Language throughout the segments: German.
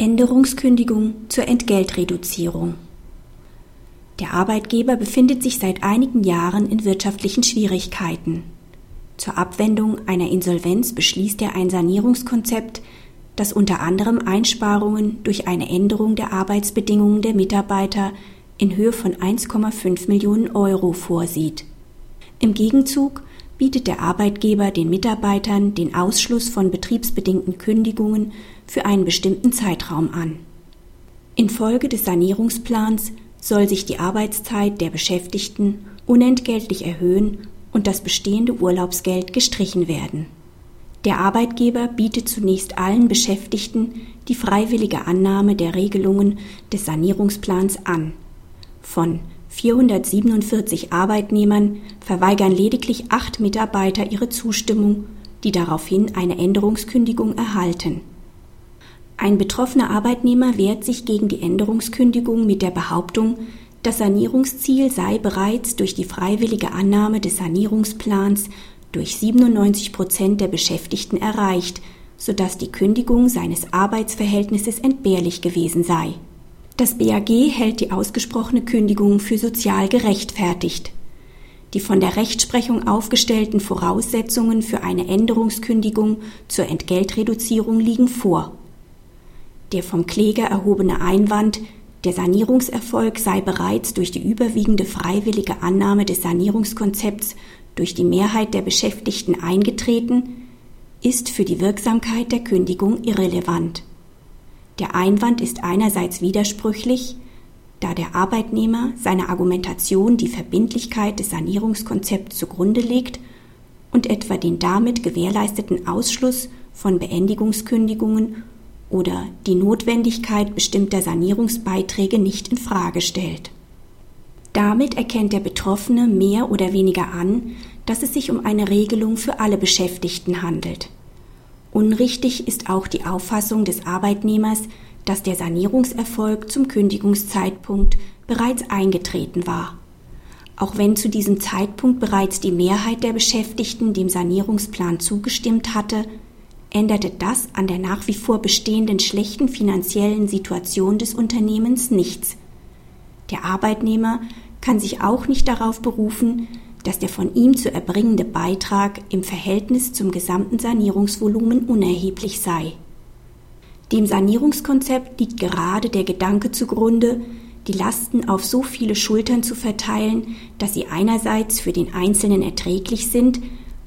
Änderungskündigung zur Entgeltreduzierung. Der Arbeitgeber befindet sich seit einigen Jahren in wirtschaftlichen Schwierigkeiten. Zur Abwendung einer Insolvenz beschließt er ein Sanierungskonzept, das unter anderem Einsparungen durch eine Änderung der Arbeitsbedingungen der Mitarbeiter in Höhe von 1,5 Millionen Euro vorsieht. Im Gegenzug bietet der Arbeitgeber den Mitarbeitern den Ausschluss von betriebsbedingten Kündigungen für einen bestimmten Zeitraum an. Infolge des Sanierungsplans soll sich die Arbeitszeit der Beschäftigten unentgeltlich erhöhen und das bestehende Urlaubsgeld gestrichen werden. Der Arbeitgeber bietet zunächst allen Beschäftigten die freiwillige Annahme der Regelungen des Sanierungsplans an. Von 447 Arbeitnehmern verweigern lediglich acht Mitarbeiter ihre Zustimmung, die daraufhin eine Änderungskündigung erhalten. Ein betroffener Arbeitnehmer wehrt sich gegen die Änderungskündigung mit der Behauptung, das Sanierungsziel sei bereits durch die freiwillige Annahme des Sanierungsplans durch 97 Prozent der Beschäftigten erreicht, sodass die Kündigung seines Arbeitsverhältnisses entbehrlich gewesen sei. Das BAG hält die ausgesprochene Kündigung für sozial gerechtfertigt. Die von der Rechtsprechung aufgestellten Voraussetzungen für eine Änderungskündigung zur Entgeltreduzierung liegen vor. Der vom Kläger erhobene Einwand, der Sanierungserfolg sei bereits durch die überwiegende freiwillige Annahme des Sanierungskonzepts durch die Mehrheit der Beschäftigten eingetreten, ist für die Wirksamkeit der Kündigung irrelevant. Der Einwand ist einerseits widersprüchlich, da der Arbeitnehmer seiner Argumentation die Verbindlichkeit des Sanierungskonzepts zugrunde legt und etwa den damit gewährleisteten Ausschluss von Beendigungskündigungen oder die Notwendigkeit bestimmter Sanierungsbeiträge nicht in Frage stellt. Damit erkennt der Betroffene mehr oder weniger an, dass es sich um eine Regelung für alle Beschäftigten handelt. Unrichtig ist auch die Auffassung des Arbeitnehmers, dass der Sanierungserfolg zum Kündigungszeitpunkt bereits eingetreten war. Auch wenn zu diesem Zeitpunkt bereits die Mehrheit der Beschäftigten dem Sanierungsplan zugestimmt hatte, änderte das an der nach wie vor bestehenden schlechten finanziellen Situation des Unternehmens nichts. Der Arbeitnehmer kann sich auch nicht darauf berufen, dass der von ihm zu erbringende Beitrag im Verhältnis zum gesamten Sanierungsvolumen unerheblich sei. Dem Sanierungskonzept liegt gerade der Gedanke zugrunde, die Lasten auf so viele Schultern zu verteilen, dass sie einerseits für den Einzelnen erträglich sind,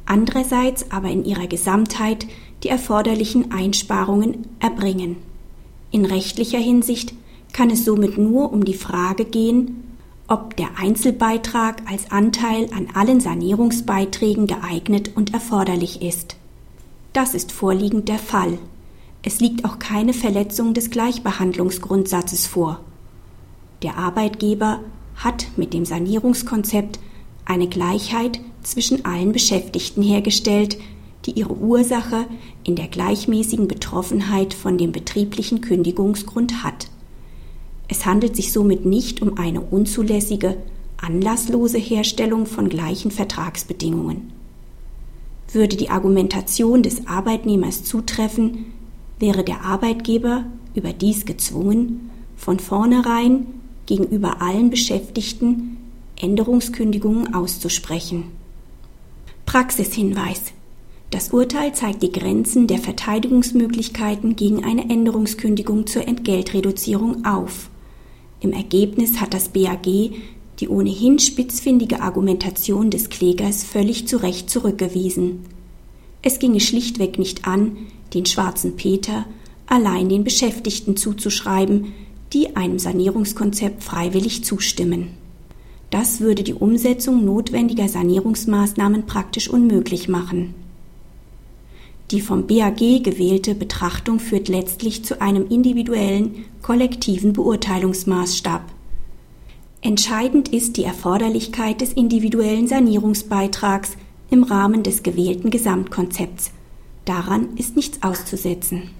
andererseits aber in ihrer Gesamtheit die erforderlichen Einsparungen erbringen. In rechtlicher Hinsicht kann es somit nur um die Frage gehen, ob der Einzelbeitrag als Anteil an allen Sanierungsbeiträgen geeignet und erforderlich ist. Das ist vorliegend der Fall. Es liegt auch keine Verletzung des Gleichbehandlungsgrundsatzes vor. Der Arbeitgeber hat mit dem Sanierungskonzept eine Gleichheit zwischen allen Beschäftigten hergestellt, die ihre Ursache in der gleichmäßigen Betroffenheit von dem betrieblichen Kündigungsgrund hat. Es handelt sich somit nicht um eine unzulässige, anlasslose Herstellung von gleichen Vertragsbedingungen. Würde die Argumentation des Arbeitnehmers zutreffen, wäre der Arbeitgeber überdies gezwungen, von vornherein gegenüber allen Beschäftigten Änderungskündigungen auszusprechen. Praxishinweis Das Urteil zeigt die Grenzen der Verteidigungsmöglichkeiten gegen eine Änderungskündigung zur Entgeltreduzierung auf. Im Ergebnis hat das BAG die ohnehin spitzfindige Argumentation des Klägers völlig zu Recht zurückgewiesen. Es ginge schlichtweg nicht an, den schwarzen Peter allein den Beschäftigten zuzuschreiben, die einem Sanierungskonzept freiwillig zustimmen. Das würde die Umsetzung notwendiger Sanierungsmaßnahmen praktisch unmöglich machen. Die vom BAG gewählte Betrachtung führt letztlich zu einem individuellen, kollektiven Beurteilungsmaßstab. Entscheidend ist die Erforderlichkeit des individuellen Sanierungsbeitrags im Rahmen des gewählten Gesamtkonzepts. Daran ist nichts auszusetzen.